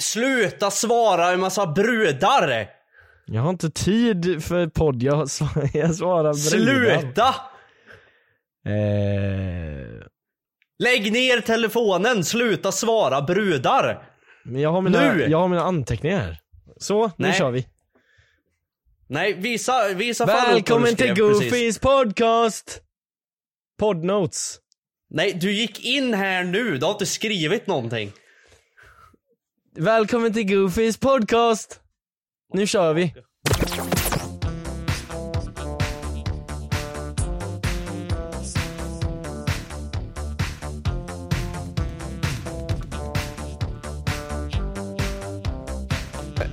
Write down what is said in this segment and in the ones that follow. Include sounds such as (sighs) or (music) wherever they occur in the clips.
Sluta svara en massa brudar! Jag har inte tid för podd, jag, sv- (laughs) jag svarar brudar. Sluta! Eh, Lägg ner telefonen, sluta svara brudar! men jag har, mina, Nu! jag har mina anteckningar här. Så, nu Nej. kör vi. Nej, visa, visa Välkommen till skrev precis. Podcast! Podnotes. Nej, du gick in här nu, du har inte skrivit någonting. Välkommen till Goofys podcast! Nu kör vi.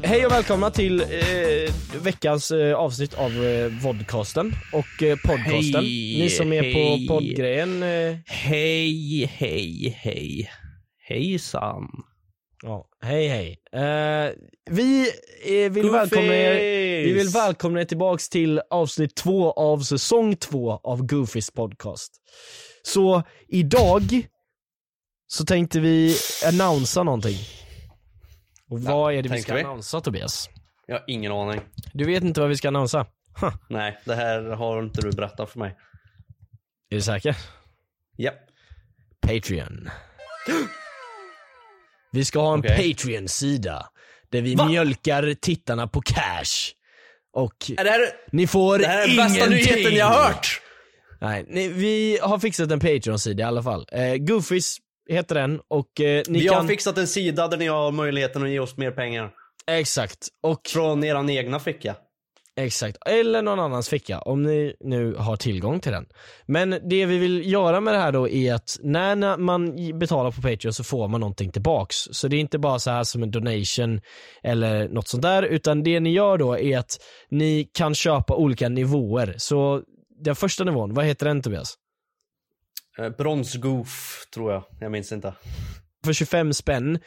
Hej och välkomna till eh, veckans eh, avsnitt av eh, vodcasten och eh, podcasten. Hej, Ni som är hej. på poddgrejen, eh, Hej, hej, hej. Hejsan. Ja, hej hej. Eh, vi eh, vill välkomna er Vi vill välkomna er tillbaks till avsnitt två av säsong två av Goofys podcast. Så idag så tänkte vi annonsa någonting. Och vad är det vi ska vi? annonsa Tobias? Jag har ingen aning. Du vet inte vad vi ska annonsa? Huh. Nej, det här har inte du berättat för mig. Är du säker? Japp. Patreon. (gasps) Vi ska ha en Okej. Patreon-sida där vi Va? mjölkar tittarna på cash. Och det här, ni får det här är den bästa nyheten jag har hört! Nej, nej, vi har fixat en Patreon-sida i alla fall. Eh, Goofys heter den och eh, ni Vi kan... har fixat en sida där ni har möjligheten att ge oss mer pengar. Exakt, och Från eran egna ficka exakt. Eller någon annans ficka om ni nu har tillgång till den. Men det vi vill göra med det här då är att när man betalar på Patreon så får man någonting tillbaks. Så det är inte bara så här som en donation eller något sånt där, utan det ni gör då är att ni kan köpa olika nivåer. Så den första nivån, vad heter den Tobias? Eh, Bronsgoof, tror jag. Jag minns inte för 25 spänn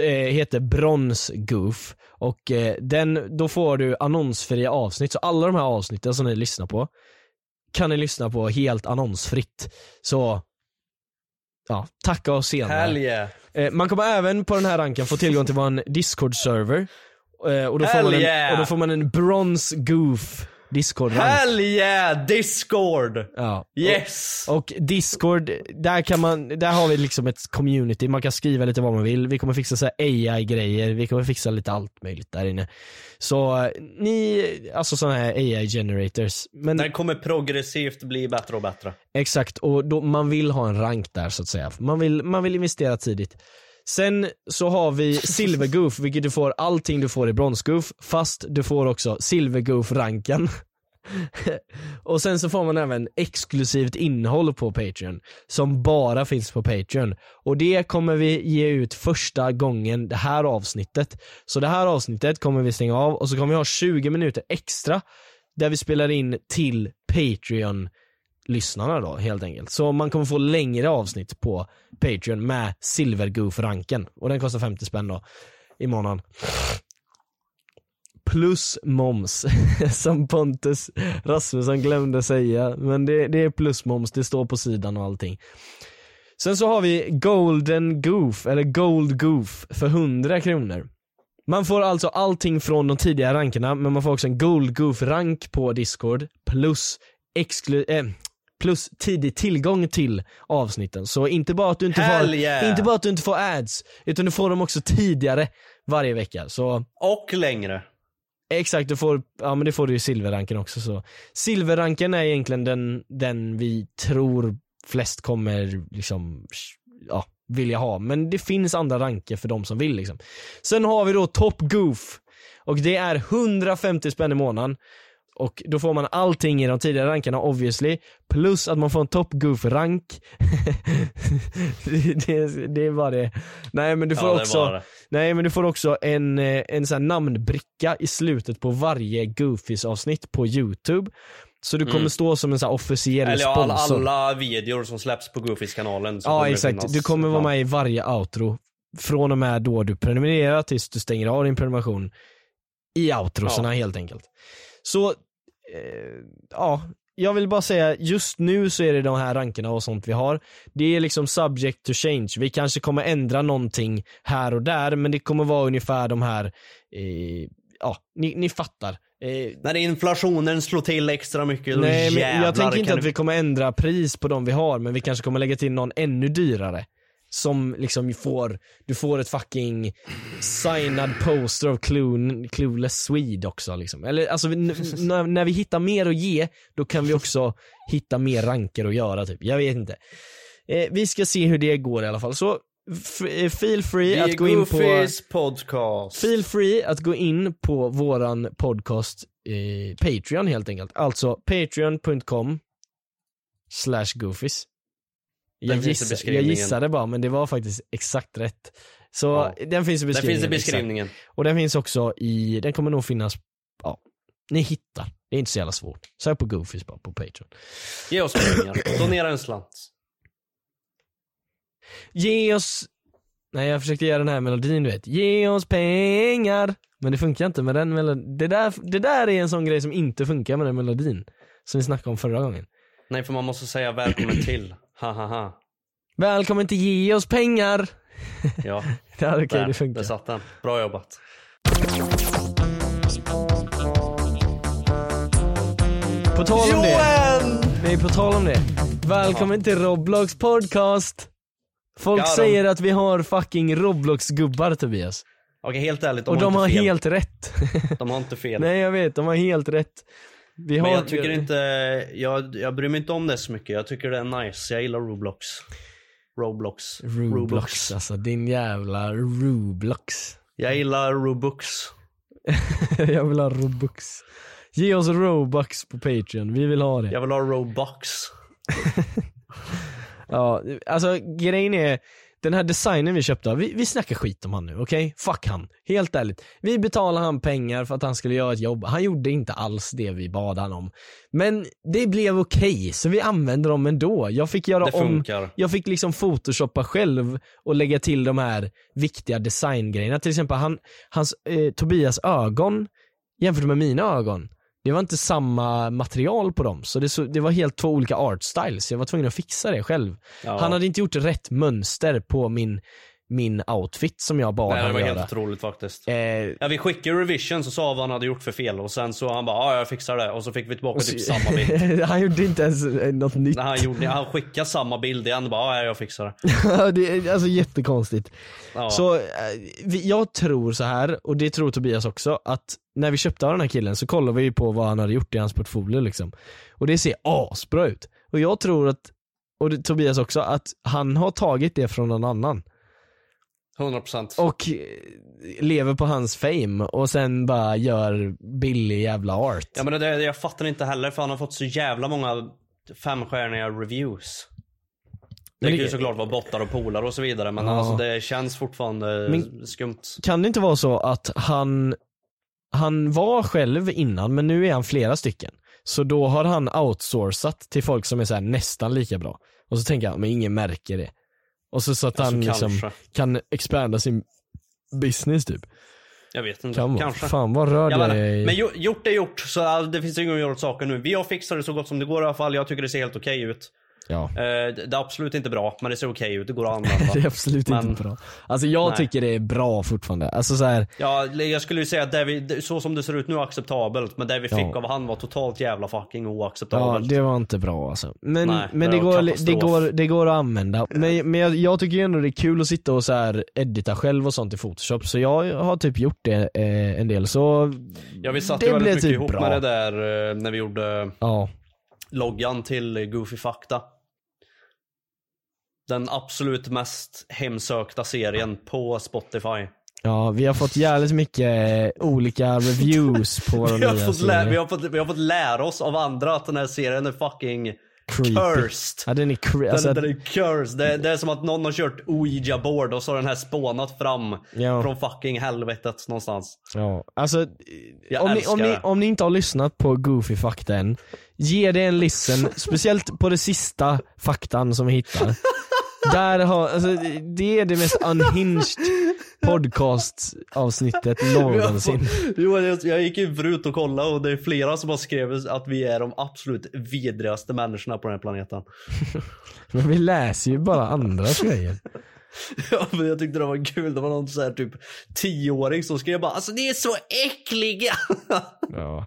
eh, heter Bronsgoof och eh, den, då får du annonsfria avsnitt, så alla de här avsnitten som ni lyssnar på kan ni lyssna på helt annonsfritt. Så, ja, tacka oss senare. Yeah. Eh, man kommer även på den här ranken få tillgång till vår Discord-server. Och, då får man en, yeah! och då får man en Bronsgoof Discord-rank. Hell yeah! Discord! Ja. Yes! Och Discord, där kan man, där har vi liksom ett community, man kan skriva lite vad man vill, vi kommer fixa så AI-grejer, vi kommer fixa lite allt möjligt där inne. Så ni, alltså sådana här AI-generators, men Den kommer progressivt bli bättre och bättre. exakt, och då, man vill ha en rank där så att säga. Man vill, man vill investera tidigt. Sen så har vi (laughs) Silvergoof, vilket du får allting du får i Bronsgoof, fast du får också Silvergoof-ranken. (laughs) och sen så får man även exklusivt innehåll på Patreon, som bara finns på Patreon. Och det kommer vi ge ut första gången det här avsnittet. Så det här avsnittet kommer vi stänga av och så kommer vi ha 20 minuter extra där vi spelar in till Patreon lyssnarna då helt enkelt. Så man kommer få längre avsnitt på Patreon med silvergoof-ranken och den kostar 50 spänn då i månaden. Plus moms, (laughs) som Pontus Rasmusson glömde säga. Men det, det är plus moms, det står på sidan och allting. Sen så har vi Golden Goof, eller Gold Goof för 100 kronor. Man får alltså allting från de tidigare rankerna, men man får också en Gold Goof-rank på Discord plus exklu eh, plus tidig tillgång till avsnitten. Så inte bara att du inte Hell får, yeah. inte bara att du inte får ads, utan du får dem också tidigare varje vecka. Så Och längre. Exakt, du får, ja men det får du i silverranken också så. Silverranken är egentligen den, den vi tror flest kommer liksom, ja, vilja ha. Men det finns andra ranker för de som vill liksom. Sen har vi då Top Goof. Och det är 150 spänn i månaden. Och då får man allting i de tidigare rankarna obviously, plus att man får en Top Goof-rank. det, (laughs) det, det är bara det. Nej men du får Ja, också, nej men du får också en, eh, en sån namnbricka i slutet på varje Goofies avsnitt på youtube. Så du kommer stå som en här officiell Mm. Eller ja, alla, sponsor. alla videor som släpps på Goofies-kanalen. så kommer Ja exakt, finnas. du kommer vara Ja. med i varje outro från och med då du prenumererar tills du stänger av din prenumeration i outrosarna helt enkelt. Så, ja, jag vill bara säga just nu så är det de här rankerna och sånt vi har. Det är liksom subject to change, vi kanske kommer ändra någonting här och där men det kommer vara ungefär de här, eh, ja, ni, ni fattar. Eh, När inflationen slår till extra mycket, då Nej men jävlar jag tänker inte kan att vi kommer ändra pris på de vi har, men vi kanske kommer lägga till någon ännu dyrare. Som liksom får, du får ett fucking signad poster of Clue, Clueless Swede också liksom. Eller alltså (laughs) när, vi hittar mer att ge, då kan vi också hitta mer ranker att göra typ. Jag vet inte. Eh, vi ska se hur det går i alla fall. Så eh, feel free att gå in på podcast. Feel free att gå in på våran podcast eh, Patreon helt enkelt. Alltså patreon.com slash goofies. Jag, Den gissa, jag gissade bara men det var faktiskt exakt rätt. Så Ja. den finns i beskrivningen. finns i exakt. beskrivningen. Och den finns också i, den kommer nog finnas, ja, ni hittar. Det är inte så jävla svårt. Sök på goofies bara på Patreon. Ge oss pengar. (clears throat) Donera en slant. Ge oss, nej jag försökte göra den här melodin du vet. Ge oss pengar. Men det funkar inte med den melodin. Det där, det där är en sån grej som inte funkar med den melodin. Som vi snackade om förra gången. Nej, för man måste säga välkommen till. Ha ha ha. Välkommen till Ge oss pengar. (laughs) Ja, (laughs) Ja, okej där, det funkar. där satt den. Bra jobbat. På tal om det. Nej på tal om det. Välkommen till Roblox podcast. Folk Ja, de- säger att vi har fucking Roblox-gubbar Tobias. Okej, helt ärligt, de Och har de har fel. helt rätt. De har inte fel. (laughs) Nej jag vet, de har helt rätt. Vi har, Men jag tycker inte, jag, jag bryr mig inte om det så mycket. Jag tycker det är nice. Jag gillar Roblox. Roblox. Roblox alltså, din jävla Roblox. Jag gillar Robux. (laughs) jag vill ha Robux. Ge oss Robux på Patreon, vi vill ha det. Jag vill ha Robux. (laughs) Ja, alltså grejen är, den här designen vi köpte, vi, vi snackar skit om han nu, okej? Fuck han. Helt ärligt. Vi betalade han pengar för att han skulle göra ett jobb. Han gjorde inte alls det vi bad han om. Men det blev okej, så vi använde dem ändå. Jag fick göra om, jag fick liksom photoshoppa själv och lägga till de här viktiga designgrejerna. Till exempel han, hans, eh, Tobias ögon jämfört med mina ögon. Det var inte samma material på dem, så det, så det var helt två olika art styles. Jag var tvungen att fixa det själv. Ja. Han hade inte gjort rätt mönster på min, min outfit som jag bad Nej, det honom var göra. helt otroligt faktiskt. Eh, Ja, vi skickade revision så sa vad han hade gjort för fel och sen så han bara ja jag fixar det och så fick vi tillbaka typ samma bild. (laughs) han gjorde inte ens eh, något nytt. När han, gjorde, han skickade samma bild igen och bara ja jag fixar det. (laughs) det är alltså jättekonstigt. Ja. Så eh, jag tror så här och det tror Tobias också, att när vi köpte av den här killen så kollade vi ju på vad han hade gjort i hans portfolio liksom. Och det ser asbra ut. Och jag tror att, och det, Tobias också, att han har tagit det från någon annan. 100%. Och eh, lever på hans fame och sen bara gör billig jävla art. Ja men det, jag fattar inte heller för han har fått så jävla många femstjärniga reviews. Det kan ju såklart vara bottar och polare och så vidare men Ja. alltså det känns fortfarande Men- skumt. Kan det inte vara så att han, han var själv innan men nu är han flera stycken. Så då har han outsourcat till folk som är så här nästan lika bra. Och så tänker jag, men ingen märker det. Och så så att Alltså, han liksom kan expanda sin business typ. Jag vet inte. Kan. Kanske. Fan vad rör Jag i- men gjo- gjort är gjort, så det finns inget att göra åt saken nu. Vi har fixat det så gott som det går i alla fall. Jag tycker det ser helt okej ut. Ja. Eh, det är absolut inte bra, men det ser okej ut. Det går att (laughs) använda. Det är absolut Men- inte bra. Alltså jag Nej. tycker det är bra fortfarande. Alltså så här, Ja, jag skulle ju säga att det vi, så som det ser ut nu är acceptabelt, men det vi fick Ja. av han var totalt jävla fucking ja oacceptabelt. det var inte bra alltså. Men, Nej, men det går, det, går, det går att använda. Men, men jag, jag tycker ändå det är kul att sitta och så här edita själv och sånt i photoshop. Så jag har typ gjort det eh, en del. Så Ja, vi satte det ju väldigt mycket typ ihop bra. med det där eh, när vi gjorde ja. loggan till Goofy Fakta. Den absolut mest hemsökta serien på Spotify. Ja, vi har fått jävligt mycket eh, olika reviews (laughs) på våra Vi har, nya fått serier. vi, har fått, vi har fått lära oss av andra att den här serien är fucking Creepy. cursed. Ja den är cre- Den, alltså, den är cursed. Det, det är som att någon har kört ouija board och så har den här spånat fram Ja. från fucking helvetet någonstans. Ja, alltså om ni, om, ni, om ni inte har lyssnat på Goofy fakta än, ge det en listen, (laughs) speciellt på det sista faktan som vi hittar. Där har, alltså, det är det mest unhinged podcast-avsnittet någonsin. Jag, jag gick in förut och kollade och det är flera som har skrivit att vi är de absolut vidrigaste människorna på den här planeten. (laughs) Men vi läser ju bara andras grejer. (laughs) Ja, men jag tyckte det var kul. Det var någon så här typ tioåring som skrev bara alltså ni är så äckliga. (laughs) Ja.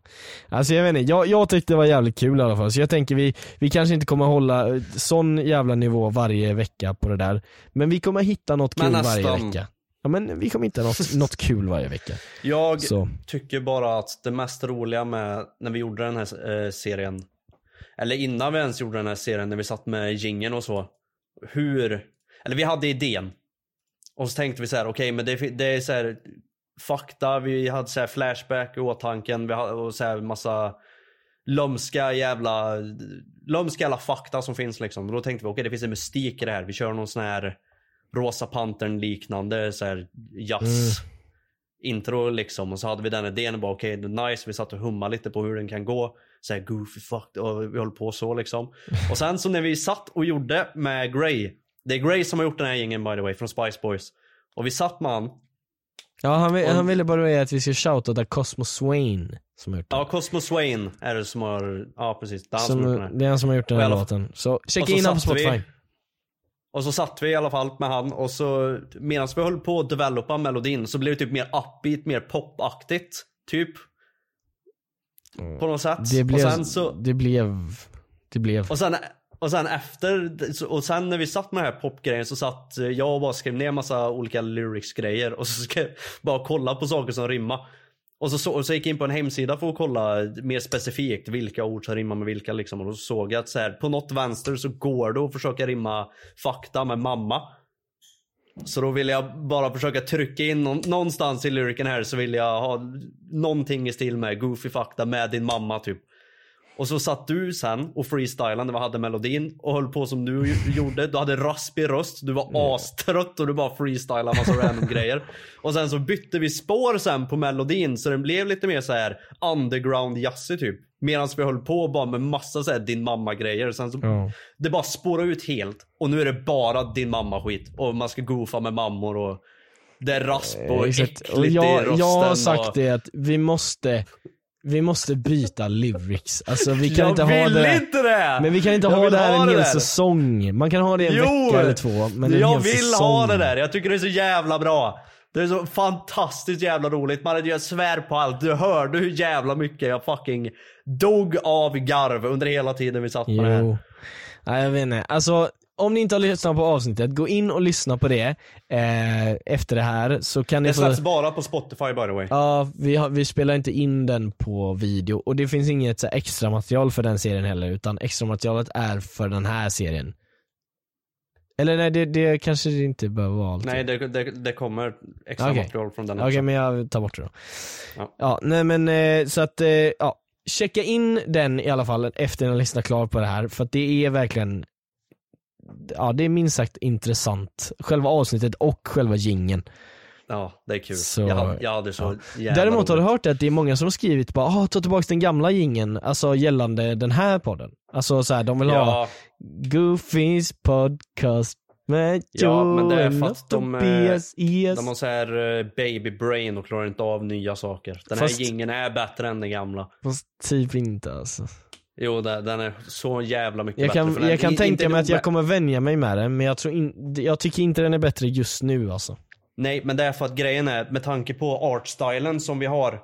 Alltså jag vet inte, jag, jag tyckte det var jävligt kul i alla fall. Så jag tänker vi, vi kanske inte kommer hålla eh, sån jävla nivå varje vecka på det där. Men vi kommer hitta något kul varje vecka. Ja men vi kommer hitta något, något kul varje vecka. Jag Så. tycker bara att det mest roliga med när vi gjorde den här eh, serien, eller innan vi ens gjorde den här serien, när vi satt med gingen och så. Hur, eller vi hade idén. Och så tänkte vi så här, okej men det, det är så här fakta, vi hade så här flashback i åtanken, vi hade och så här massa lömska jävla, lömska jävla fakta som finns liksom. Och då tänkte vi, okej det finns en mystik i det här, vi kör någon sån här Rosa Pantern liknande så här jazz intro liksom. Och så hade vi den idén och bara okej det är nice, vi satt och hummade lite på hur den kan gå. Så här goofy fuck och vi höll på så liksom. (laughs) Och sen så när vi satt och gjorde med Grey, det är Grey som har gjort den här gängen by the way från Spice Boys. Och vi satt med han, Ja han, vill, Och- han ville bara säga att vi ska shouta där Cosmo Swain som har gjort den. ja Cosmo Swain är det som har, ja precis, det är han som, som, har gjort den här. det är han som har gjort den här låten. Så checka in honom på satt vi- Spotify. Och så satt vi i alla fall med han och så medan vi höll på att developa melodin så blev det typ mer upbeat, mer popaktigt. Typ. På något sätt. Det blev, och sen så, det blev, det blev. och sen, och sen efter, och sen när vi satt med den här popgrejen så satt jag och bara skrev ner massa olika lyrics-grejer och så (laughs) skrev, bara kolla på saker som rimmar. Och så, så, och så gick jag in på en hemsida för att kolla mer specifikt vilka ord som rimmar med vilka liksom. Och då såg jag att så här, på något vänster så går det att försöka rimma fakta med mamma. Så då vill jag bara försöka trycka in någon, någonstans i lyriken här så vill jag ha någonting i stil med goofy fakta med din mamma typ. Och så satt du sen och freestylade när vi hade melodin och höll på som du gjorde. Du hade raspig röst, du var astrött och du bara freestylade massa random (laughs) grejer. Och sen så bytte vi spår sen på melodin så den blev lite mer så här underground jazzig typ. Medan vi höll på bara med massa så här din mamma grejer. Sen så Ja. det bara spårar ut helt. Och nu är det bara din mamma skit. Och man ska goofa med mammor och det är rasp och Exakt. äckligt Och i jag, rösten. jag har sagt och... det att vi måste, vi måste byta lyrics. Alltså vi kan jag inte ha vill det. inte det! Men vi kan inte Jag ha det här ha en hel säsong. Man kan ha det en Jo! vecka eller två. Men en jag vill säsong. ha det där, jag tycker det är så jävla bra. Det är så fantastiskt jävla roligt. Man, jag svär på allt. Du hörde hur jävla mycket jag fucking dog av garv under hela tiden vi satt med det här. Jo. Nej jag vet inte. Alltså om ni inte har lyssnat på avsnittet, gå in och lyssna på det eh, efter det här så kan ni Det få släpps bara på Spotify by the way. Ja, vi, har, vi spelar inte in den på video och det finns inget så här, extra material för den serien heller utan extra materialet är för den här serien. Eller nej, det, det kanske det inte behöver vara alltid. Nej, det, det, det kommer extra Okej. material från den Okej också. men jag tar bort det då. Ja. Ja, nej men eh, så att, eh, ja. Checka in den i alla fall efter att ni har lyssnat klart på det här för att det är verkligen Ja det är minst sagt intressant. Själva avsnittet och själva gingen. Ja, det är kul. Så- jag, jag hade så jävla Däremot har du hört att det är många som har skrivit bara ah, ta tillbaka den gamla gingen alltså gällande den här podden. Alltså så här, de vill ha Ja, Goofys podcast med Ja, men det är för att de, eh, de har så här eh, baby brain och klarar inte av nya saker. Den Fast- här gingen är bättre än den gamla. Fast typ inte alltså. Jo, den, är så jävla mycket Jag bättre. kan, jag kan tänka mig att jag kommer vänja mig med den, men jag tror in, jag tycker inte den är bättre just nu alltså. Nej, men det är för att grejen är, med tanke på artstylen som vi har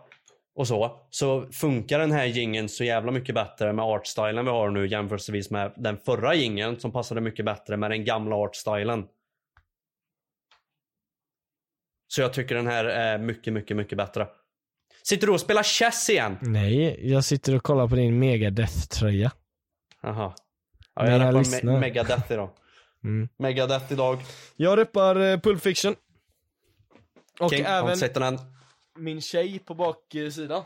och så, så funkar den här gingen så jävla mycket bättre med artstylen vi har nu jämförelsevis med den förra gingen som passade mycket bättre med den gamla artstylen. Så jag tycker den här är mycket, mycket, mycket bättre. Sitter du och spelar chess igen? Nej, jag sitter och kollar på din megadeath-tröja. Jaha. Ja, jag jag rappar me- Megadeth idag. Mm. Megadeth idag. Jag reppar uh, Pulp Fiction. Och King, även den min tjej på baksidan.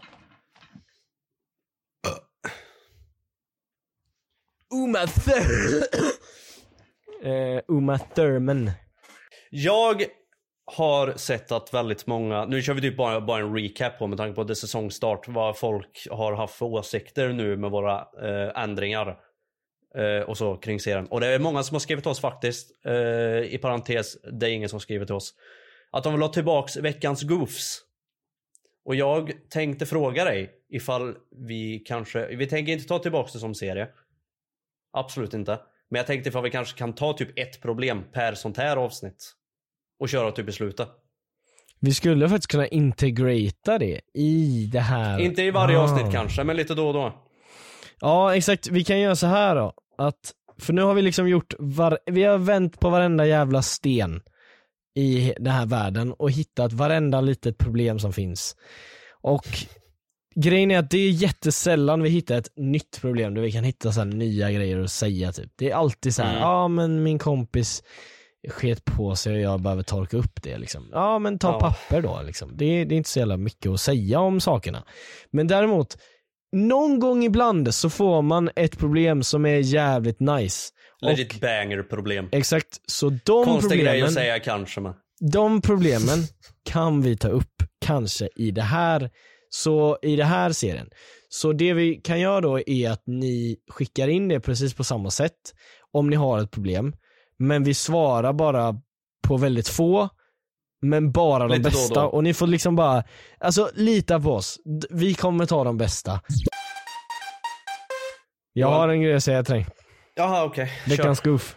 Uma Thurman. uh, (coughs) Uma Thurman. Jag har sett att väldigt många, nu kör vi typ bara, bara en recap på med tanke på att det är säsongstart, vad folk har haft för åsikter nu med våra eh, ändringar. Eh, och så kring serien. Och det är många som har skrivit till oss faktiskt, eh, i parentes, det är ingen som har skrivit till oss. Att de vill ha tillbaks veckans goofs. Och jag tänkte fråga dig ifall vi kanske, vi tänker inte ta tillbaks det som serie. Absolut inte. Men jag tänkte ifall vi kanske kan ta typ ett problem per sånt här avsnitt. Och köra typ i slutet. Vi skulle faktiskt kunna integrata det i det här. Inte i varje Ah. avsnitt kanske, men lite då och då. Ja exakt, vi kan göra så här då. Att, för nu har vi liksom gjort, var, vi har vänt på varenda jävla sten i den här världen och hittat varenda litet problem som finns. Och grejen är att det är jättesällan vi hittar ett nytt problem där vi kan hitta så här nya grejer att säga typ. Det är alltid så här, Mm. ja men min kompis sket på sig och jag behöver torka upp det liksom. Ja men ta Ja. papper då liksom. Det är, det är inte så jävla mycket att säga om sakerna. Men däremot, någon gång ibland så får man ett problem som är jävligt nice. Legit banger problem. Exakt, så de Konstig grej problemen, att säga kanske men. de problemen kan vi ta upp kanske i det här, så i det här serien. Så det vi kan göra då är att ni skickar in det precis på samma sätt om ni har ett problem. Men vi svarar bara på väldigt få, men bara de Lite då bästa. då. Och ni får liksom bara, alltså lita på oss. Vi kommer ta de bästa. Jag Ja. har en grej att säga till dig. Jaha okej, Veckans kör. goof.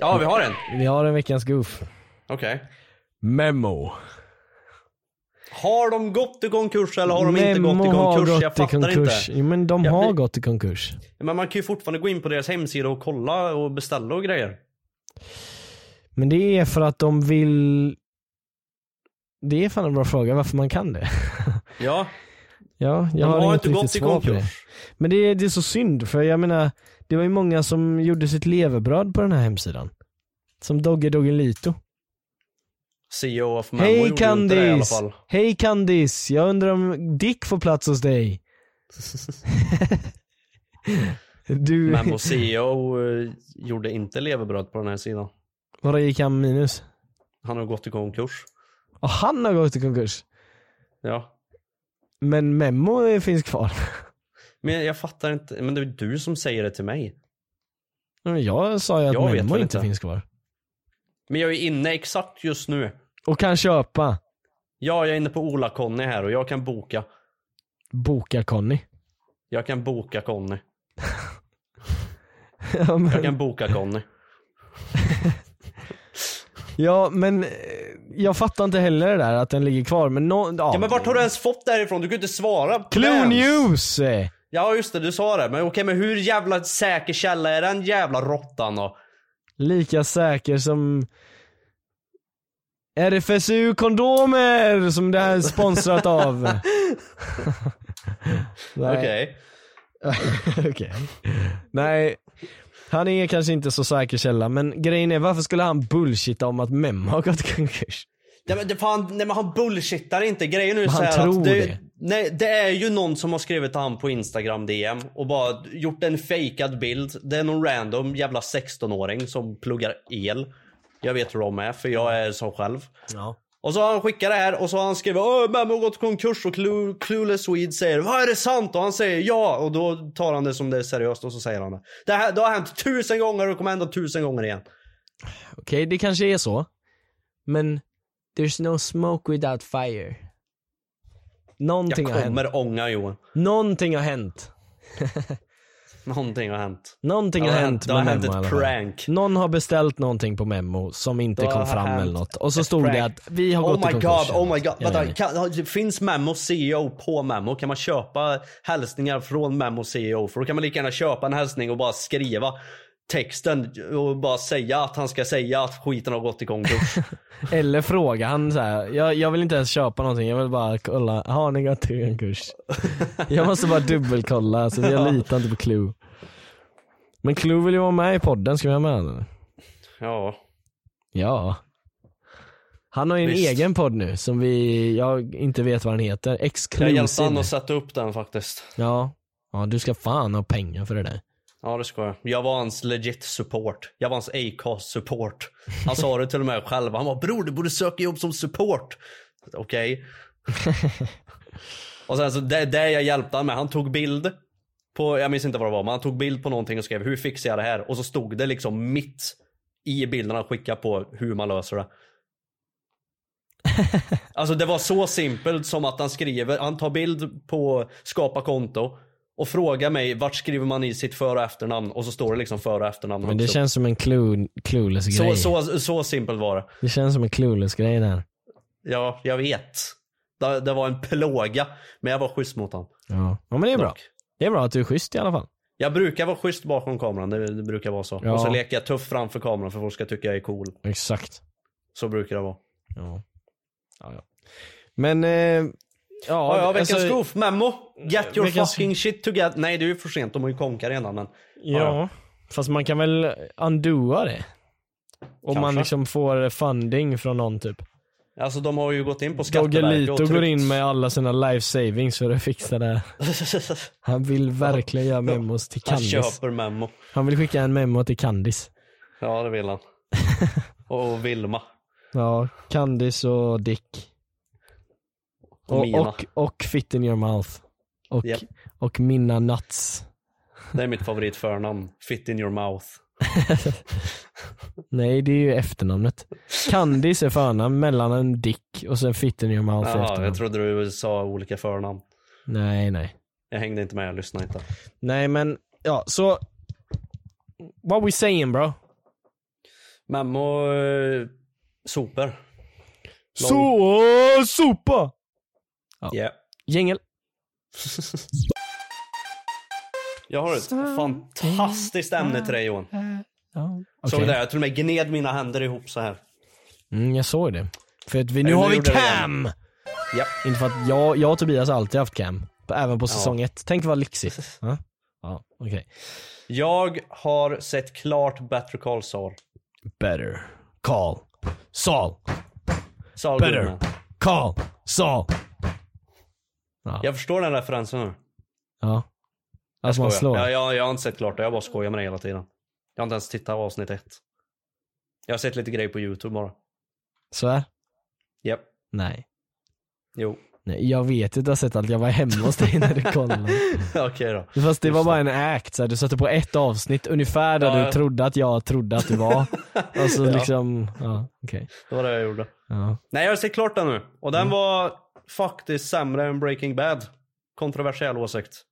Ja vi har en. Vi har en veckans goof. Okej. Memo. Har de gått i konkurs eller har de inte gått i Memo har konkurs? gått Jag i fattar konkurs. inte. Jo, men de Jag har blir- gått i konkurs. Men man kan ju fortfarande gå in på deras hemsida och kolla och beställa och grejer. Men det är för att de vill... Det är fan en bra fråga varför man kan det. (laughs) Ja, ja, jag de har, har inte gått i konkurs. Men det är, det är så synd för jag menar, det var ju många som gjorde sitt levebröd på den här hemsidan. Som Dogge Doggelito. CEO of Memo Hej Candice! Hej Candice! Jag undrar om Dick får plats hos dig? (laughs) du, (laughs) Memo CEO eh, gjorde inte levebröd på den här sidan. vadå gick han minus? Han har gått i konkurs. Och han har gått i konkurs. Ja. Men Memo finns kvar. Men jag fattar inte, men det är du som säger det till mig. Men Jag sa ju att Jag väl inte inte. finns kvar. Men jag är inne exakt just nu. Och kan köpa. Ja, jag är inne på Ola-Conny här och jag kan boka. Boka Conny. Jag kan boka Conny. (laughs) (laughs) ja, men, Jag kan boka Conny. (laughs) ja men eh, jag fattar inte heller det där att den ligger kvar men no, ja. Ja men vart har du ens fått det här ifrån? Du kan ju inte svara på Clue. News! Ja just det, du sa det. Men okej, men hur jävla säker källa är den jävla råttan då? Lika säker som RFSU kondomer som det här är sponsrat av. (laughs) Okej. Okej. Nej, han är kanske inte så säker källa men grejen är varför skulle han bullshitta om att Mem har gått i konkurs? Nej men det fan, nej men han bullshittar inte. Grejen är ju Men så han här tror att det, det. Nej, det är ju någon som har skrivit till han på Instagram DM och bara gjort en fejkad bild. Det är någon random jävla 16-åring som pluggar el. Jag vet hur de är för jag är så själv. Ja. Och så har han skickat det här och så har han skrivit Åh, Memmo har gått konkurs och Clue, Clueless Swede säger Vad är det sant? Och han säger ja och då tar han det som det är seriöst och så säger han det. Det, här, det har hänt tusen gånger och det kommer hända tusen gånger igen. Okej, det kanske är så. Men there's no smoke without fire. Någonting har Jag hänt. kommer ånga Johan. Någonting har hänt. (laughs) (laughs) Någonting har hänt. Någonting har har hänt hänt- det har hänt Memo ett prank. Någon har beställt någonting på Memo som inte kom fram eller något. Och så stod det att vi har oh gått i my konkurs. god, oh my god. Vänta, vet. kan, finns Memo CEO på Memo? Kan man köpa hälsningar från Memo CEO? För då kan man lika gärna köpa en hälsning och bara skriva texten och bara säga att han ska säga att skiten har gått i konkurs. (laughs) Eller fråga han så här. Jag, jag vill inte ens köpa någonting, jag vill bara kolla, har ni gått i konkurs? (laughs) jag måste bara dubbelkolla, så jag litar inte på Clue. Men Clue vill ju vara med i podden, ska vi ha med honom? ja. Ja. Han har ju en Visst. egen podd nu som vi, jag inte vet vad den heter. Jag hjälpte Exclusive. han att sätta upp den faktiskt. Ja. Ja, du ska fan ha pengar för det där. Ja det ska jag. Jag var hans legit support. Jag var hans Acast support. Han sa det till och med själv. Han var bror du borde söka jobb som support. Okej. (laughs) och sen så det, det jag hjälpte han med. Han tog bild på, jag minns inte vad det var, men han tog bild på någonting och skrev hur fixar jag det här? Och så stod det liksom mitt i bilden han skickade på hur man löser det. (laughs) Alltså det var så simpelt som att han skriver, han tar bild på skapa konto och frågar mig vart skriver man i sitt för och efternamn och så står det liksom för och efternamn Men det känns som en clue, clueless så, grej. så, så simpelt var det. Det känns som en clueless grej där. Ja, jag vet. Det, det var en plåga, men jag var schysst mot honom. Ja. ja men det är bra. Dock. Det är bra att du är schysst i alla fall. Jag brukar vara schysst bakom kameran, det, det brukar vara så. Ja. Och så leker jag tuff framför kameran för folk ska tycka jag är cool. Exakt. Så brukar det vara. Ja. Ja, ja. Men, eh, Ja, ja, ja, veckans alltså, goof. Memo. Get your veckans- fucking shit together. Nej, det är ju för sent. De har ju konkat redan. Men... Ja, fast man kan väl undoa det? Om man liksom får funding från någon typ. Alltså de har ju gått in på Skatteverket och går tryckt- in med alla sina life savings för att fixa det. (laughs) Han vill verkligen göra memos till Han Candice. köper memo. Han vill skicka en memo till Candice. Ja, det vill han. (laughs) och Vilma. Ja, Candice och Dick. Och Mina. och, och Fit in your mouth. Och, Japp. och Minna Nuts. Det är mitt favoritförnamn. Fit in your mouth. (laughs) Nej, det är ju efternamnet. Candice är förnamn, mellannamn Dick och sen Fit in your mouth Jaha, efternamn. jag trodde du sa olika förnamn. Nej, nej. Jag hängde inte med, jag lyssnade inte. Nej men, ja så. What we saying bro? Memo eh, super. Så, sopa! Ja. Yeah. Jingel. (laughs) Jag har ett fantastiskt ämne till dig Johan. Ja, Såg du det? Jag till och med gned mina händer ihop så här. Mm, jag såg det. För att vi, nu Ja, har vi cam! Ja. Inte för att jag, jag och Tobias har alltid haft cam. Även på säsong ett. Tänk vad lyxigt. (laughs) Ja, ja okej. Jag har sett klart Better Call Saul. Better call Saul. Saul Better call Saul. Jag förstår den referensen nu. Ja. Alltså man Skojar. slår. Ja, jag, jag har inte sett klart det, jag bara skojar med det hela tiden. Jag har inte ens tittat avsnitt ett. Jag har sett lite grejer på youtube bara. Så här? Japp. Nej. Jo. Nej. Jag vet att du har sett allt, jag var hemma hos dig när du (laughs) kollade. Okej då. Fast det var Just bara en act, så här, du satte på ett avsnitt ungefär där Ja, du ja. trodde att jag trodde att du var. (laughs) Och så Ja. liksom, ja okej. Det var det jag gjorde. Ja. Nej, jag har sett klart den nu. Och den Mm. var faktiskt sämre än Breaking Bad. Kontroversiell åsikt.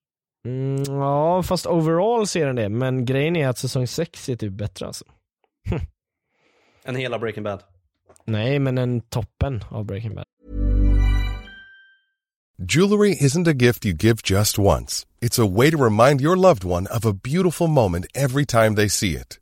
Mm, ja fast overall ser den det, men grejen är att säsong 6 är typ bättre alltså. (laughs) Än hela Breaking Bad. Nej men en toppen av Breaking Bad. Jewelry isn't a gift you give just once. It's a way to remind your loved one of a beautiful moment every time they see it.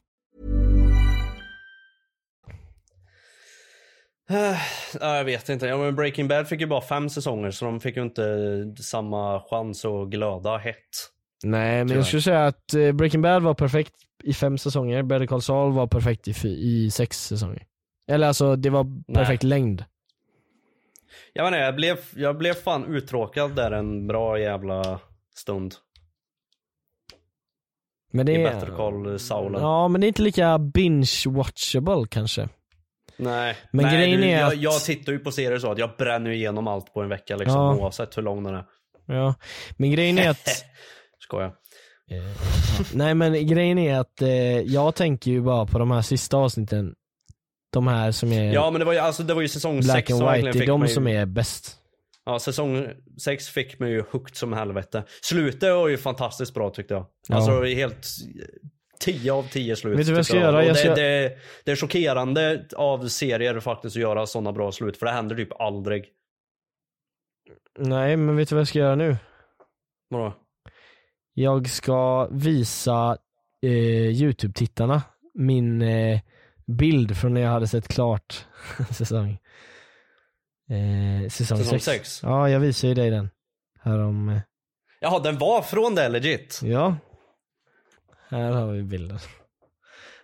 Ja, jag vet inte. Ja, men Breaking Bad fick ju bara fem säsonger så de fick ju inte samma chans att glöda hett. Nej men Tyvärr. jag skulle säga att eh, Breaking Bad var perfekt i fem säsonger, Better Call Saul var perfekt i, i sex säsonger. Eller alltså det var perfekt längd. Jag inte, jag blev, jag blev fan uttråkad där en bra jävla stund. Men det I är, Better Call Saulen. Ja men det är inte lika binge-watchable kanske. Nej, Men Nej, grejen du, är jag, att- jag tittar ju på serier så att jag bränner ju igenom allt på en vecka liksom Ja. oavsett hur lång den är. Ja. Men grejen är att (laughs) Skojar. Nej men grejen är att eh, jag tänker ju bara på de här sista avsnitten. De här som är Ja men det var ju, alltså, det var ju säsong black 6 and white, det är de som är bäst. Ja, säsong 6 fick mig ju hooked som helvete. Slutet var ju fantastiskt bra tyckte jag. Ja. Alltså helt 10 av 10 slut. Vet du vad jag ska göra? Jag det, ska- det, det är chockerande av serier faktiskt att göra sådana bra slut, för det händer typ aldrig. Nej men vet du vad jag ska göra nu? Vadå? Jag ska visa eh, YouTube-tittarna min eh, bild från när jag hade sett klart (laughs) säsong eh, Säsong Säsong 6. sex? Ja, jag visar ju dig den. Härom, eh, Jaha, den var från det legit? ja. Här har vi bilden.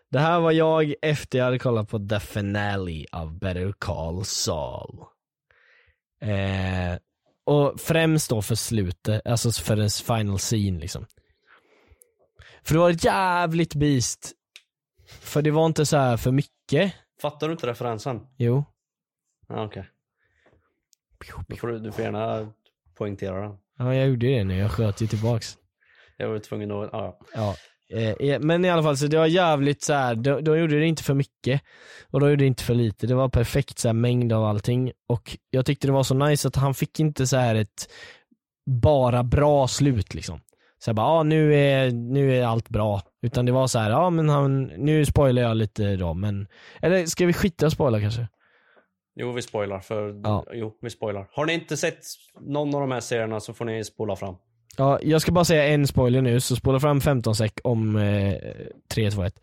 Det här var jag efter jag hade kollat på the finale av Better Call Saul. Eh, och främst då för slutet, alltså för dess final scene liksom. För det var ett jävligt beast. För det var inte så här för mycket. Fattar du inte referensen? Jo. Ja, okej. Får du, du får gärna poängtera den. Ja, jag gjorde det nu. Jag sköt ju tillbaks. Jag var tvungen att, ja. Ja. Eh, eh, men i alla fall, så det var jävligt så här. De, de gjorde det inte för mycket. Och de gjorde det inte för lite. Det var perfekt så här, mängd av allting. Och jag tyckte det var så nice att han fick inte så här ett bara bra slut liksom. Så jag bara, ah, nu, är, nu är allt bra. Utan det var så här, ja ah, men han, nu spoilar jag lite då men, eller ska vi skita och spoila kanske? Jo, vi spoilar för, Ja. jo, vi spoilar. Har ni inte sett någon av de här serierna så får ni spola fram. Ja, jag ska bara säga en spoiler nu, så spola fram 15 sek om eh, 3, 2, 1.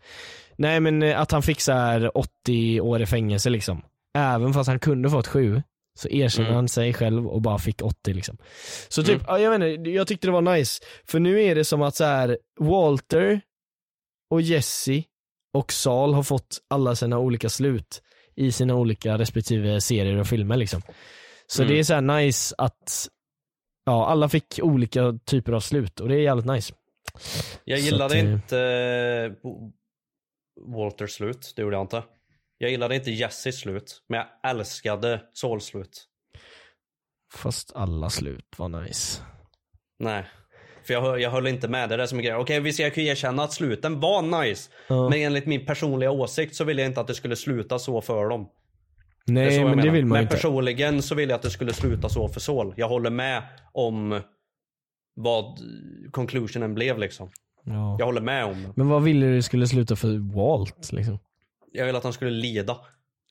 Nej men eh, att han fick så här 80 år i fängelse liksom. Även fast han kunde fått 7, så erkänner Mm. han sig själv och bara fick 80 liksom. Så typ, Mm. ja, jag vet inte, jag tyckte det var nice. För nu är det som att så här Walter och Jesse och Saul har fått alla sina olika slut i sina olika respektive serier och filmer liksom. Så Mm. det är så här nice att Ja, alla fick olika typer av slut och det är jävligt nice. Jag gillade att, eh, inte eh, Walters slut, det gjorde jag inte. Jag gillade inte Jesses slut, men jag älskade Sauls slut. Fast alla slut var nice. Nej. För jag, jag höll inte med, det är det som är grejen. Okej visst jag kan erkänna att sluten var nice. Ja. Men enligt min personliga åsikt så ville jag inte att det skulle sluta så för dem. Det Nej så jag men det vill man Men inte. personligen så vill jag att det skulle sluta så för Saul. Jag håller med om vad conclusionen blev liksom. Ja. Jag håller med om det. Men vad ville du skulle sluta för Walt liksom? Jag vill att han skulle lida.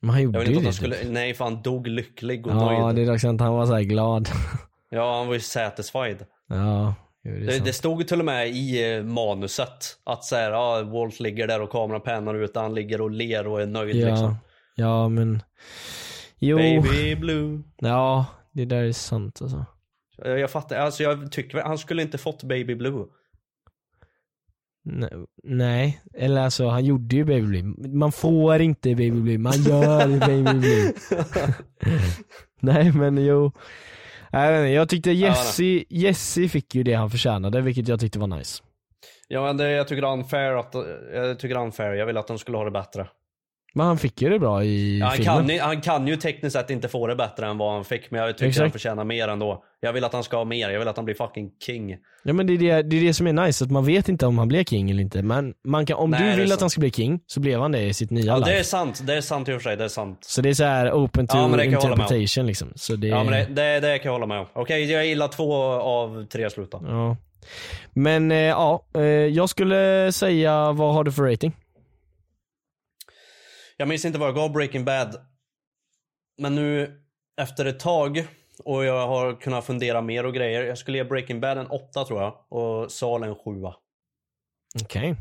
Men han gjorde ju inte det. han typ. skulle, nej för han dog lycklig och Ja nöjd. det är dags att han var såhär glad. (laughs) Ja han var ju satisfied. ja, det Det, det stod till och med i eh, manuset att så här, ja, Walt ligger där och kameran pennar ut han ligger och ler och är nöjd ja. liksom. Ja men Jo, Baby blue. ja det där är sant alltså. Jag, jag fattar, alltså jag tycker han skulle inte fått baby blue. Nej, eller alltså han gjorde ju Baby Blue. Man får inte Baby Blue, man gör Baby Blue. (laughs) nej men jo. Jag tyckte Jesse, Jesse fick ju det han förtjänade, vilket jag tyckte var nice. Ja men det, jag tycker det är unfair att, jag tycker det är unfair. Jag vill att de skulle ha det bättre. Men han fick ju det bra i Ja, han, filmen. kan, ju- han kan ju tekniskt sett inte få det bättre än vad han fick, men jag tycker Exakt. han förtjänar mer ändå. Jag vill att han ska ha mer, jag vill att han blir fucking king. Ja men det är det, det är det som är nice, att man vet inte om han blir king eller inte. Men man kan, om Nej, du vill att han ska bli king, så blev han det i sitt nya Ja, life. det är sant, det är sant i och för sig, det är sant. Så det är så här open to Ja, interpretation liksom. Så det, Ja men det, det, det kan jag hålla med om. Okej, jag gillar två av tre slut då. ja. Men eh, ja, eh, jag skulle säga, vad har du för rating? Jag minns inte vad jag gav Breaking Bad. Men nu efter ett tag och jag har kunnat fundera mer och grejer. Jag skulle ge Breaking Bad en 8 tror jag och Sal en 7. Okej.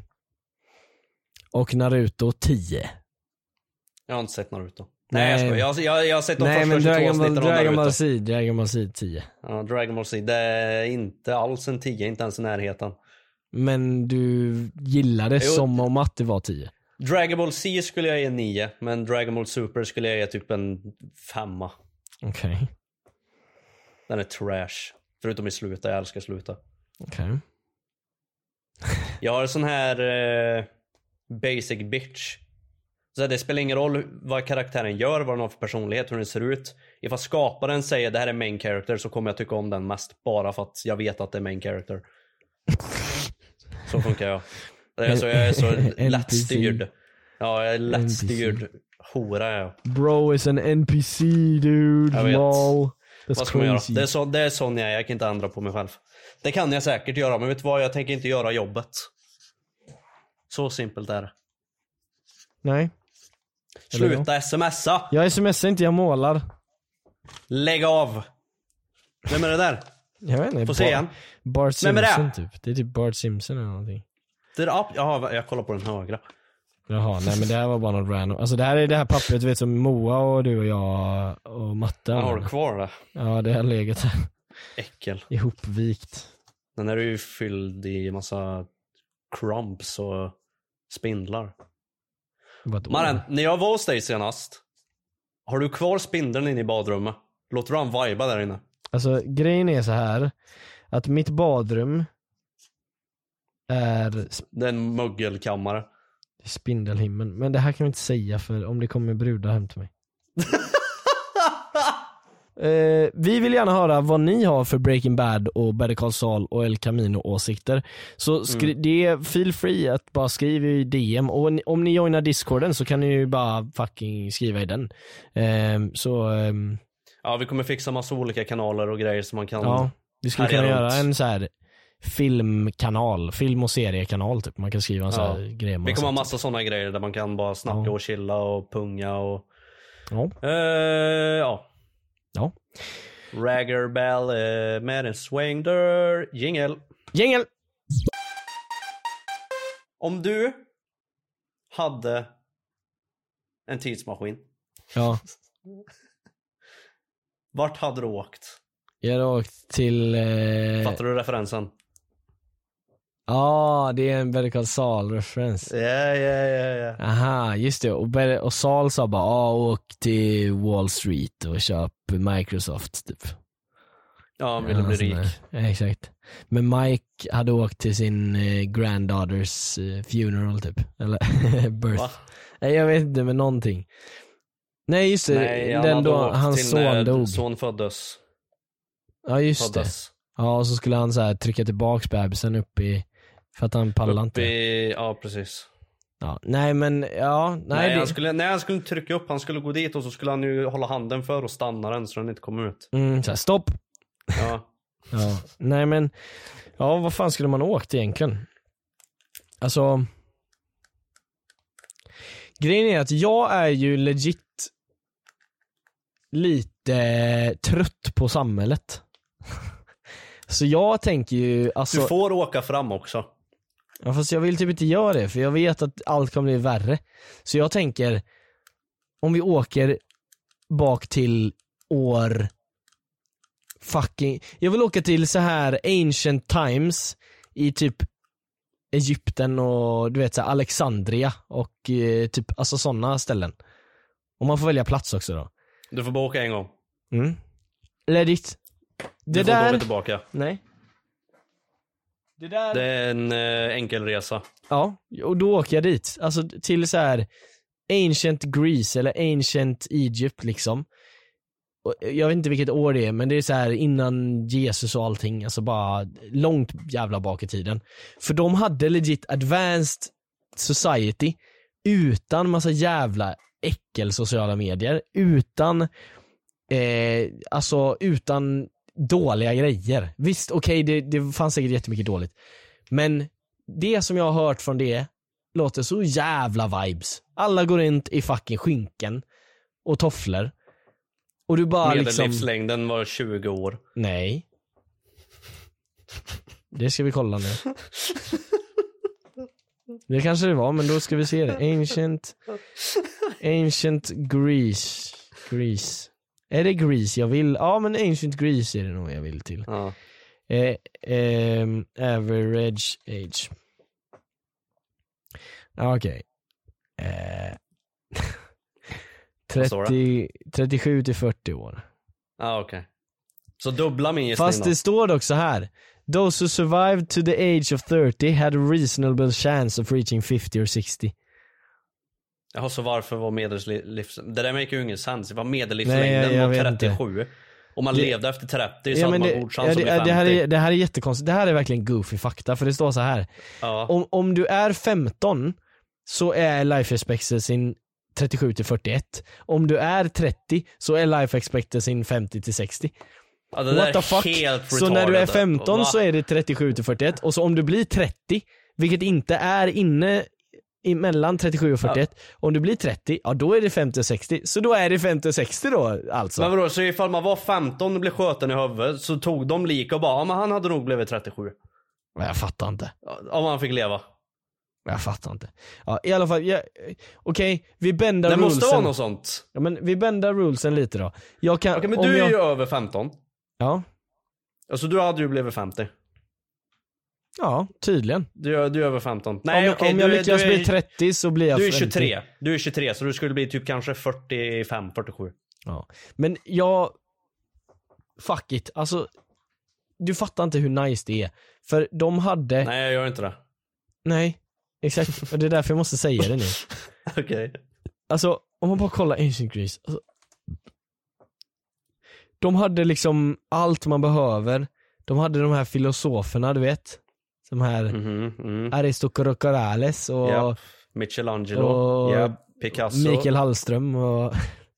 Och Naruto 10. Jag har inte sett Naruto. Nej, jag skojar. Jag, jag, jag har sett de Nej men första 22 Dragon Ball, Dragon Ball Naruto. Z, Dragon Ball Z 10. Ja, Dragon Ball Z. Det är inte alls en 10, inte ens i närheten. Men du gillade Jo. som om att det var 10. Dragon Ball Z skulle jag ge 9, men Dragon Ball Super skulle jag ge typ en 5. Okej. Den är trash. Förutom i slutet, jag älskar slutet. Okej. Jag har en sån här eh, basic bitch. Så det spelar ingen roll vad karaktären gör, vad den har för personlighet, hur den ser ut. Ifall skaparen säger det här är main character så kommer jag tycka om den mest bara för att jag vet att det är main character. Så funkar jag. Det är så, jag är så (laughs) lättstyrd. Ja, jag är lättstyrd. Hora är jag. Bro is an NPC dude, Jag vet. lol. That's Vad ska man göra? Det är, så, det är sån jag är, jag kan inte ändra på mig själv. Det kan jag säkert göra, men vet du vad? Jag tänker inte göra jobbet. Så simpelt är det. Nej. Sluta smsa! Jag smsar inte, jag målar. Lägg av! Vem är det där? Jag vet inte. Få se igen. Bart? Simpson typ. Det är typ Bart Simpson eller någonting. Är up. Jaha, jag kollar på den högra. Jaha, nej men det här var bara något random. Alltså det här är det här pappret du vet som Moa och du och jag och Matte Jag har du kvar det? Ja det har legat här. Äckel. Ihopvikt. Den är ju fylld i massa crumbs och spindlar. Vadå? Maren, när jag var hos dig senast. Har du kvar spindeln inne i badrummet? Låter du han viba där inne? Alltså grejen är så här att mitt badrum är Det är en mögelkammare. spindelhimlen. Men det här kan vi inte säga för om det kommer brudar hem till mig. (laughs) Eh, vi vill gärna höra vad ni har för Breaking Bad och Better Call Saul och El Camino åsikter. Så skri- det är feel free att bara skriva i DM och om ni joinar discorden så kan ni ju bara fucking skriva i den. Eh, så ehm, Ja, vi kommer fixa massa olika kanaler och grejer som man kan ja, vi skulle kunna runt. göra en så här filmkanal, film och seriekanal typ. Man kan skriva en sån här grej. Vi kommer ha massa sådana grejer där man kan bara snacka och chilla och punga och... Ja. Eh, ja. ja. Raggerbell eh, med en swingdörr. Jingel. Jingel! Om du hade en tidsmaskin, Ja. vart hade du åkt? Jag har åkt till... Eh, Fattar du referensen? Ja, det är en Better Call Saul-referens. Ja, ja, ja, ja. Aha, just det. Och, Better, och Saul sa bara, ah, åk till Wall Street och köp Microsoft typ. Ja, han ville bli rik. Ja, exakt. Men Mike hade åkt till sin eh, granddaughters eh, funeral typ. Eller (laughs) birth. Va? Nej jag vet inte, men någonting. Nej just det, Nej, han den då hans son när dog. son föddes. Ja just det. föddes. Ja och så skulle han så här trycka tillbaks bebisen upp i, för att han pallar inte. i, ja precis. Ja, nej men ja, nej, Nej, det, han skulle, nej, han skulle trycka upp, han skulle gå dit och så skulle han ju hålla handen för och stanna den så den inte kom ut. mm, så här, stopp. Ja. (laughs) Ja, nej men, ja vad fan skulle man ha åkt egentligen? Alltså, grejen är att jag är ju legit lite trött på samhället. (laughs) Så jag tänker ju, alltså, Du får åka fram också. Ja, fast jag vill typ inte göra det för jag vet att allt kommer bli värre. Så jag tänker, om vi åker bak till år fucking, jag vill åka till så här ancient times i typ Egypten och du vet så här Alexandria och eh, typ alltså sådana ställen. Och man får välja plats också då. Du får bara åka en gång. Mm. Legit. Du Det får inte åka där, tillbaka. nej. Det där, Det är en eh, enkel resa. ja, och då åker jag dit. Alltså till så här ancient Greece eller ancient Egypt liksom. Och Jag vet inte vilket år det är men det är så här innan Jesus och allting, alltså bara långt jävla bak i tiden. För de hade legit advanced society utan massa jävla äckel sociala medier, utan eh, alltså utan dåliga grejer. Visst, okej det, det fanns säkert jättemycket dåligt. Men det som jag har hört från det låter så jävla vibes. Alla går runt i fucking skynken och tofflor. Och du bara liksom... Medellivslängden var 20 år. Nej. Det ska vi kolla nu. Det kanske det var, men då ska vi se det. Ancient, ancient Greece. Greece. Är det Greece jag vill? Ja men ancient Greece är det nog jag vill till. Ja. Eh, ehm, average age. Okej. Eh, står 30, 37 till 40 år. Ja okej. Så dubbla min gissning Fast då. det står dock så här. Those who survived to the age of 30 had a reasonable chance of reaching 50 or 60. Jaha så varför var medellivs... Det där make ju ingen sens. Var Nej, medellivslängden jag- jag var vet inte. 37. Om man Det- levde efter 30 så Ja, hade man det, god chans ja, att det, bli 50. det, här är, det här är jättekonstigt. Det här är verkligen goofy fakta för det står så här. Ja. Om, om du är 15 så är life expectancy 37 till 41. Om du är 30 så är life expectancy 50 till 60. Ja, det What the fuck? Så när du är retarded. 15 Va? så är det 37 till 41 och så om du blir 30, vilket inte är inne emellan 37 och 41, om du blir 30, ja då är det 50 och 60. Så då är det 50 och 60 då alltså. Men vadå, så ifall man var 15 och blev skjuten i huvudet så tog de lika och bara, ja men han hade nog blivit 37. Men jag fattar inte. Om han fick leva. Jag fattar inte. Ja, i alla fall, ja, okej, vi bändar Det rulesen. måste vara något sånt. Ja men vi bändar rulesen lite då. Jag kan, Okej men om du är jag, ju över 15. Ja, Alltså du hade ju blivit 50. Ja tydligen. Du, du är över 15. Nej om, okej, om jag du, lyckas du är, bli 30 så blir jag Du är 50. 23. Du är 23 så du skulle bli typ kanske 45, 47. Ja. Men jag, fuck it, alltså du fattar inte hur nice det är. För de hade, nej, Nej jag gör inte det. exakt, och det är därför jag måste säga det nu. (laughs) Okej. Alltså om man bara kollar Ancient Greece. Alltså, de hade liksom allt man behöver. De hade de här filosoferna du vet. De här Mhm, mm. Aristocrates och Japp. Michelangelo. och Japp. Picasso. Mikael Hallström och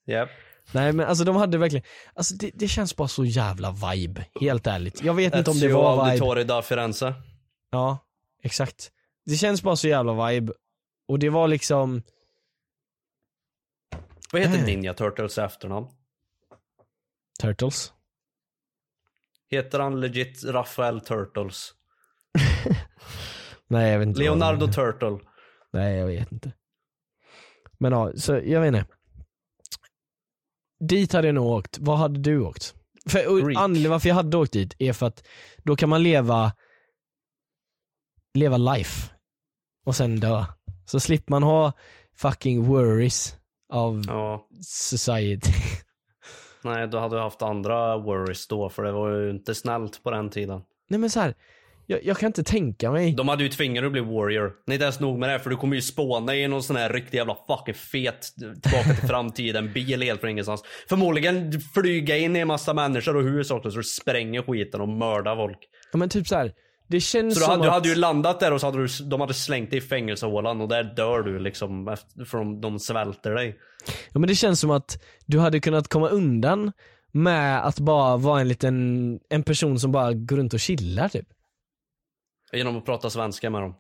Japp. Nej men alltså de hade verkligen, alltså det, det känns bara så jävla vibe, helt ärligt. Jag vet inte om det var vibe. Auditore da Firenze. Ja, exakt. Det känns bara så jävla vibe. Och det var liksom, Vad heter Mm. Ninja Turtles efternamn? Turtles. Heter han legit Rafael Turtles? Nej jag vet inte. Leonardo Turtle? Nej jag vet inte. Men ja, så jag vet inte. Dit hade jag nog åkt. Vad hade du åkt? För och anledningen varför jag hade åkt dit är för att då kan man leva leva life och sen dö. Så slipper man ha fucking worries av Ja. society. Nej, du hade haft andra worries då för det var ju inte snällt på den tiden. Nej men så här, jag, jag kan inte tänka mig. De hade ju tvingat dig att bli warrior. Det är inte ens nog med det för du kommer ju spåna i någon sån här riktig jävla fucking fet tillbaka till framtiden (laughs) bil helt från ingenstans. Förmodligen flyga in i en massa människor och hus också så du spränger skiten och mördar folk. Ja men typ så här. det känns Så du hade, du att... hade ju landat där och så hade du, de hade slängt dig i fängelsehålan och där dör du liksom efter, för de, de svälter dig. Ja men det känns som att du hade kunnat komma undan med att bara vara en liten, en person som bara går runt och chillar typ. Genom att prata svenska med dem.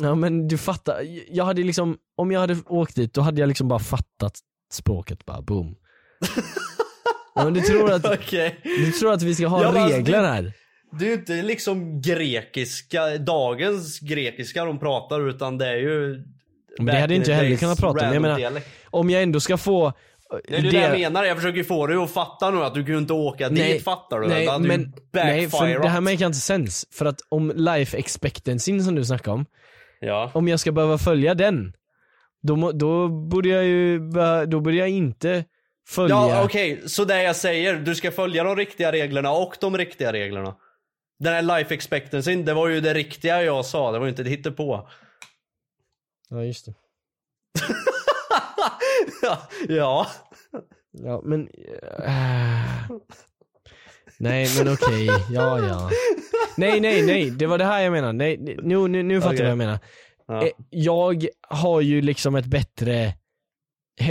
Ja men du fattar, jag hade liksom, om jag hade åkt dit då hade jag liksom bara fattat språket bara, boom. Ja, men du tror att, (laughs) Okej. du tror att vi ska ha men alltså, regler här? Det är ju inte liksom grekiska, dagens grekiska de pratar utan det är ju Men det hade in inte jag heller kunnat prata om. Jag menar, om jag ändå ska få Det är ju det jag menar, jag försöker få dig att fatta nu att du kan inte åka dit fattar du? Nej, det men, nej för det här make inte sens. För att om life expectancy som du snackar om, Ja. om jag ska behöva följa den, då, då borde jag ju, då borde jag inte följa Ja okej, så det jag säger, du ska följa de riktiga reglerna och de riktiga reglerna. Den här life expectancy, det var ju det riktiga jag sa, det var ju inte det hittepå. Ja just det. (laughs) (laughs) ja. Ja men... eh, nej men okej, ja ja. Nej nej nej, det var det här jag menade. Nej, nu, nu, nu fattar Okej. jag vad jag menar. Ja. Eh, Jag har ju liksom ett bättre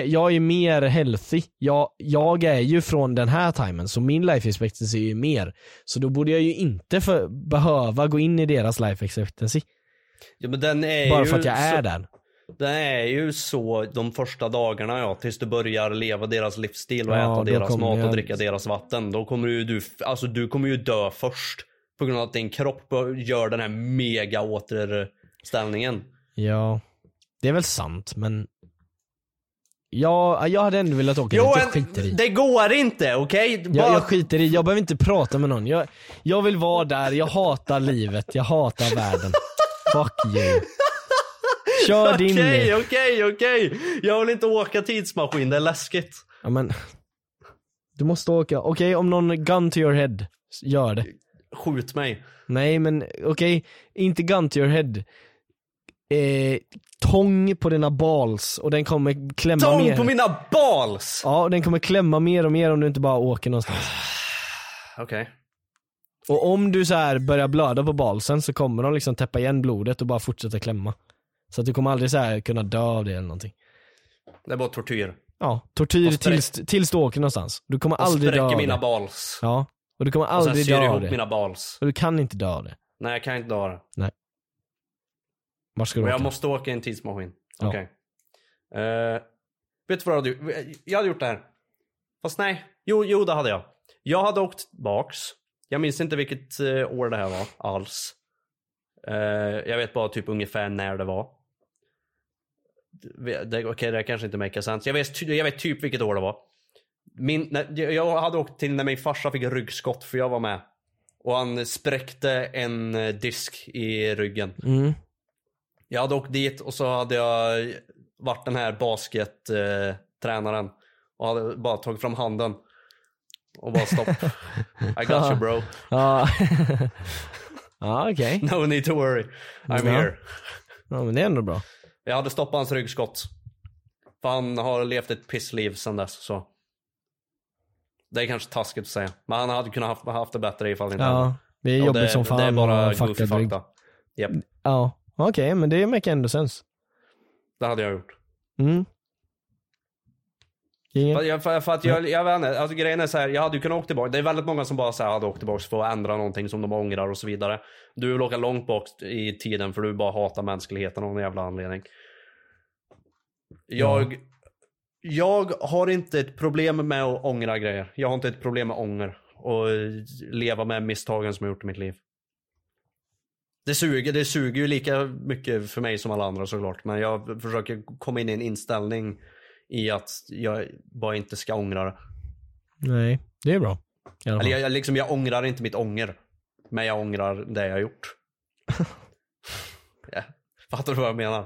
jag är mer healthy. Jag, jag är ju från den här timen, så min life expectancy är ju mer. Så då borde jag ju inte för, behöva gå in i deras life expectancy. ja men den är Bara ju för att jag är så, där. Den är ju så de första dagarna ja, tills du börjar leva deras livsstil och Ja, äta deras mat och jag- dricka deras vatten. Då kommer ju du, alltså du kommer ju dö först. På grund av att din kropp gör den här mega återställningen. Ja, det är väl sant men Ja, jag hade ändå velat åka dit, Jo, jag en- skiter i. det går inte, okej? Jag, Bara- jag skiter i, jag behöver inte prata med någon. Jag, jag vill vara där, jag hatar livet, jag hatar världen. (laughs) Fuck you. Kör din Okej, okej, okej. Jag vill inte åka tidsmaskin, det är läskigt. Ja men Du måste åka, okej om någon gun to your head, gör det. Skjut mig. Nej men okej, inte gun to your head. Eh, tång på dina balls och den kommer klämma Tång mer. på mina balls! Ja, och den kommer klämma mer och mer om du inte bara åker någonstans. (sighs) Okej. Och om du så här börjar blöda på balsen så kommer de liksom täppa igen blodet och bara fortsätta klämma. Så att du kommer aldrig så här kunna dö av det eller någonting. Det är bara tortyr. Ja, tortyr Och tills, tills du åker någonstans. Du kommer Och aldrig dö av mina det. balls. Ja, och du kommer Och sen aldrig syr dö av ihop det. mina balls. Och du kan inte dö av det. Nej, jag kan inte dö det. Var ska du Och jag åka? måste åka i en tidsmaskin. Ja. Okej. Eh, vet du vad jag hade gjort? Jag hade gjort det här. Fast nej. Jo, jo det hade jag. Jag hade åkt baks. Jag minns inte vilket eh, år det här var alls. Eh, jag vet bara typ ungefär när det var. Okej, det kanske inte make sense. Jag vet, jag vet typ vilket år det var. Min, när, jag hade åkt till när min farsa fick ryggskott för jag var med. Och han spräckte en eh, disk i ryggen. Mm. Jag hade åkt dit och så hade jag varit den här baskettränaren. Eh, och hade bara tagit fram handen. Och bara stopp. (laughs) I got you bro. Ja, (laughs) ja okej. No need to worry. I'm Ja. here. Ja men det är ändå bra. Jag hade stoppat hans ryggskott. För han har levt ett pissliv sedan dess så. Det är kanske taskigt att säga. Men han hade kunnat haft, haft det bättre ifall inte Ja, det är jobbigt det, som fan Det är bara goofy rygg. fakta. Japp, Ja, okej men det make ändå sens. det hade jag gjort. Mm. Jag, för, för att jag, jag vet inte, alltså grejen är så här, jag hade ju kunnat åka tillbaka. Det är väldigt många som bara så här, hade åkt tillbaka för att ändra någonting som de ångrar och så vidare. Du vill åka långt bak i tiden för du bara hatar mänskligheten av någon jävla anledning. Jag, jag har inte ett problem med att ångra grejer. Jag har inte ett problem med ånger. Och leva med misstagen som jag gjort i mitt liv. Det suger, det suger ju lika mycket för mig som alla andra såklart. Men jag försöker komma in i en inställning i att jag bara inte ska ångra det. Nej, det är bra. Eller jag, jag, liksom, jag ångrar inte mitt ånger. Men jag ångrar det jag har gjort. (laughs) ja. Fattar du vad jag menar?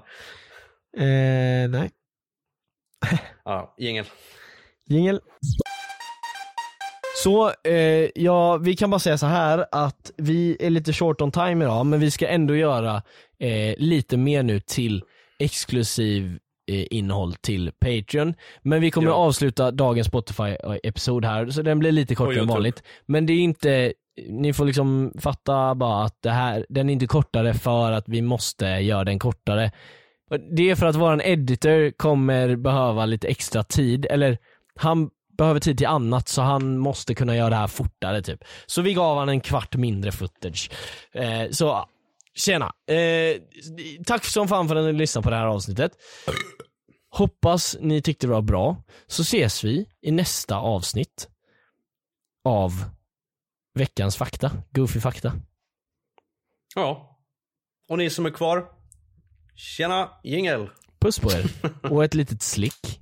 Eh, nej. (laughs) Ja, jingel. Jingel. Så, eh, ja, vi kan bara säga så här att vi är lite short on time idag, men vi ska ändå göra eh, lite mer nu till exklusiv innehåll till Patreon. Men vi kommer Ja. att avsluta dagens Spotify-episod här, så den blir lite kortare än vanligt. Men det är inte, ni får liksom fatta bara att det här, den är inte kortare för att vi måste göra den kortare. Det är för att våran editor kommer behöva lite extra tid, eller han behöver tid till annat så han måste kunna göra det här fortare typ. Så vi gav han en kvart mindre footage. Eh, så tjena. Eh, tack som fan för att ni lyssnade på det här avsnittet. Hoppas ni tyckte det var bra. Så ses vi i nästa avsnitt av veckans fakta, Goofy fakta. Ja. Och ni som är kvar. Tjena, jingel. Puss på er (laughs) och ett litet slick.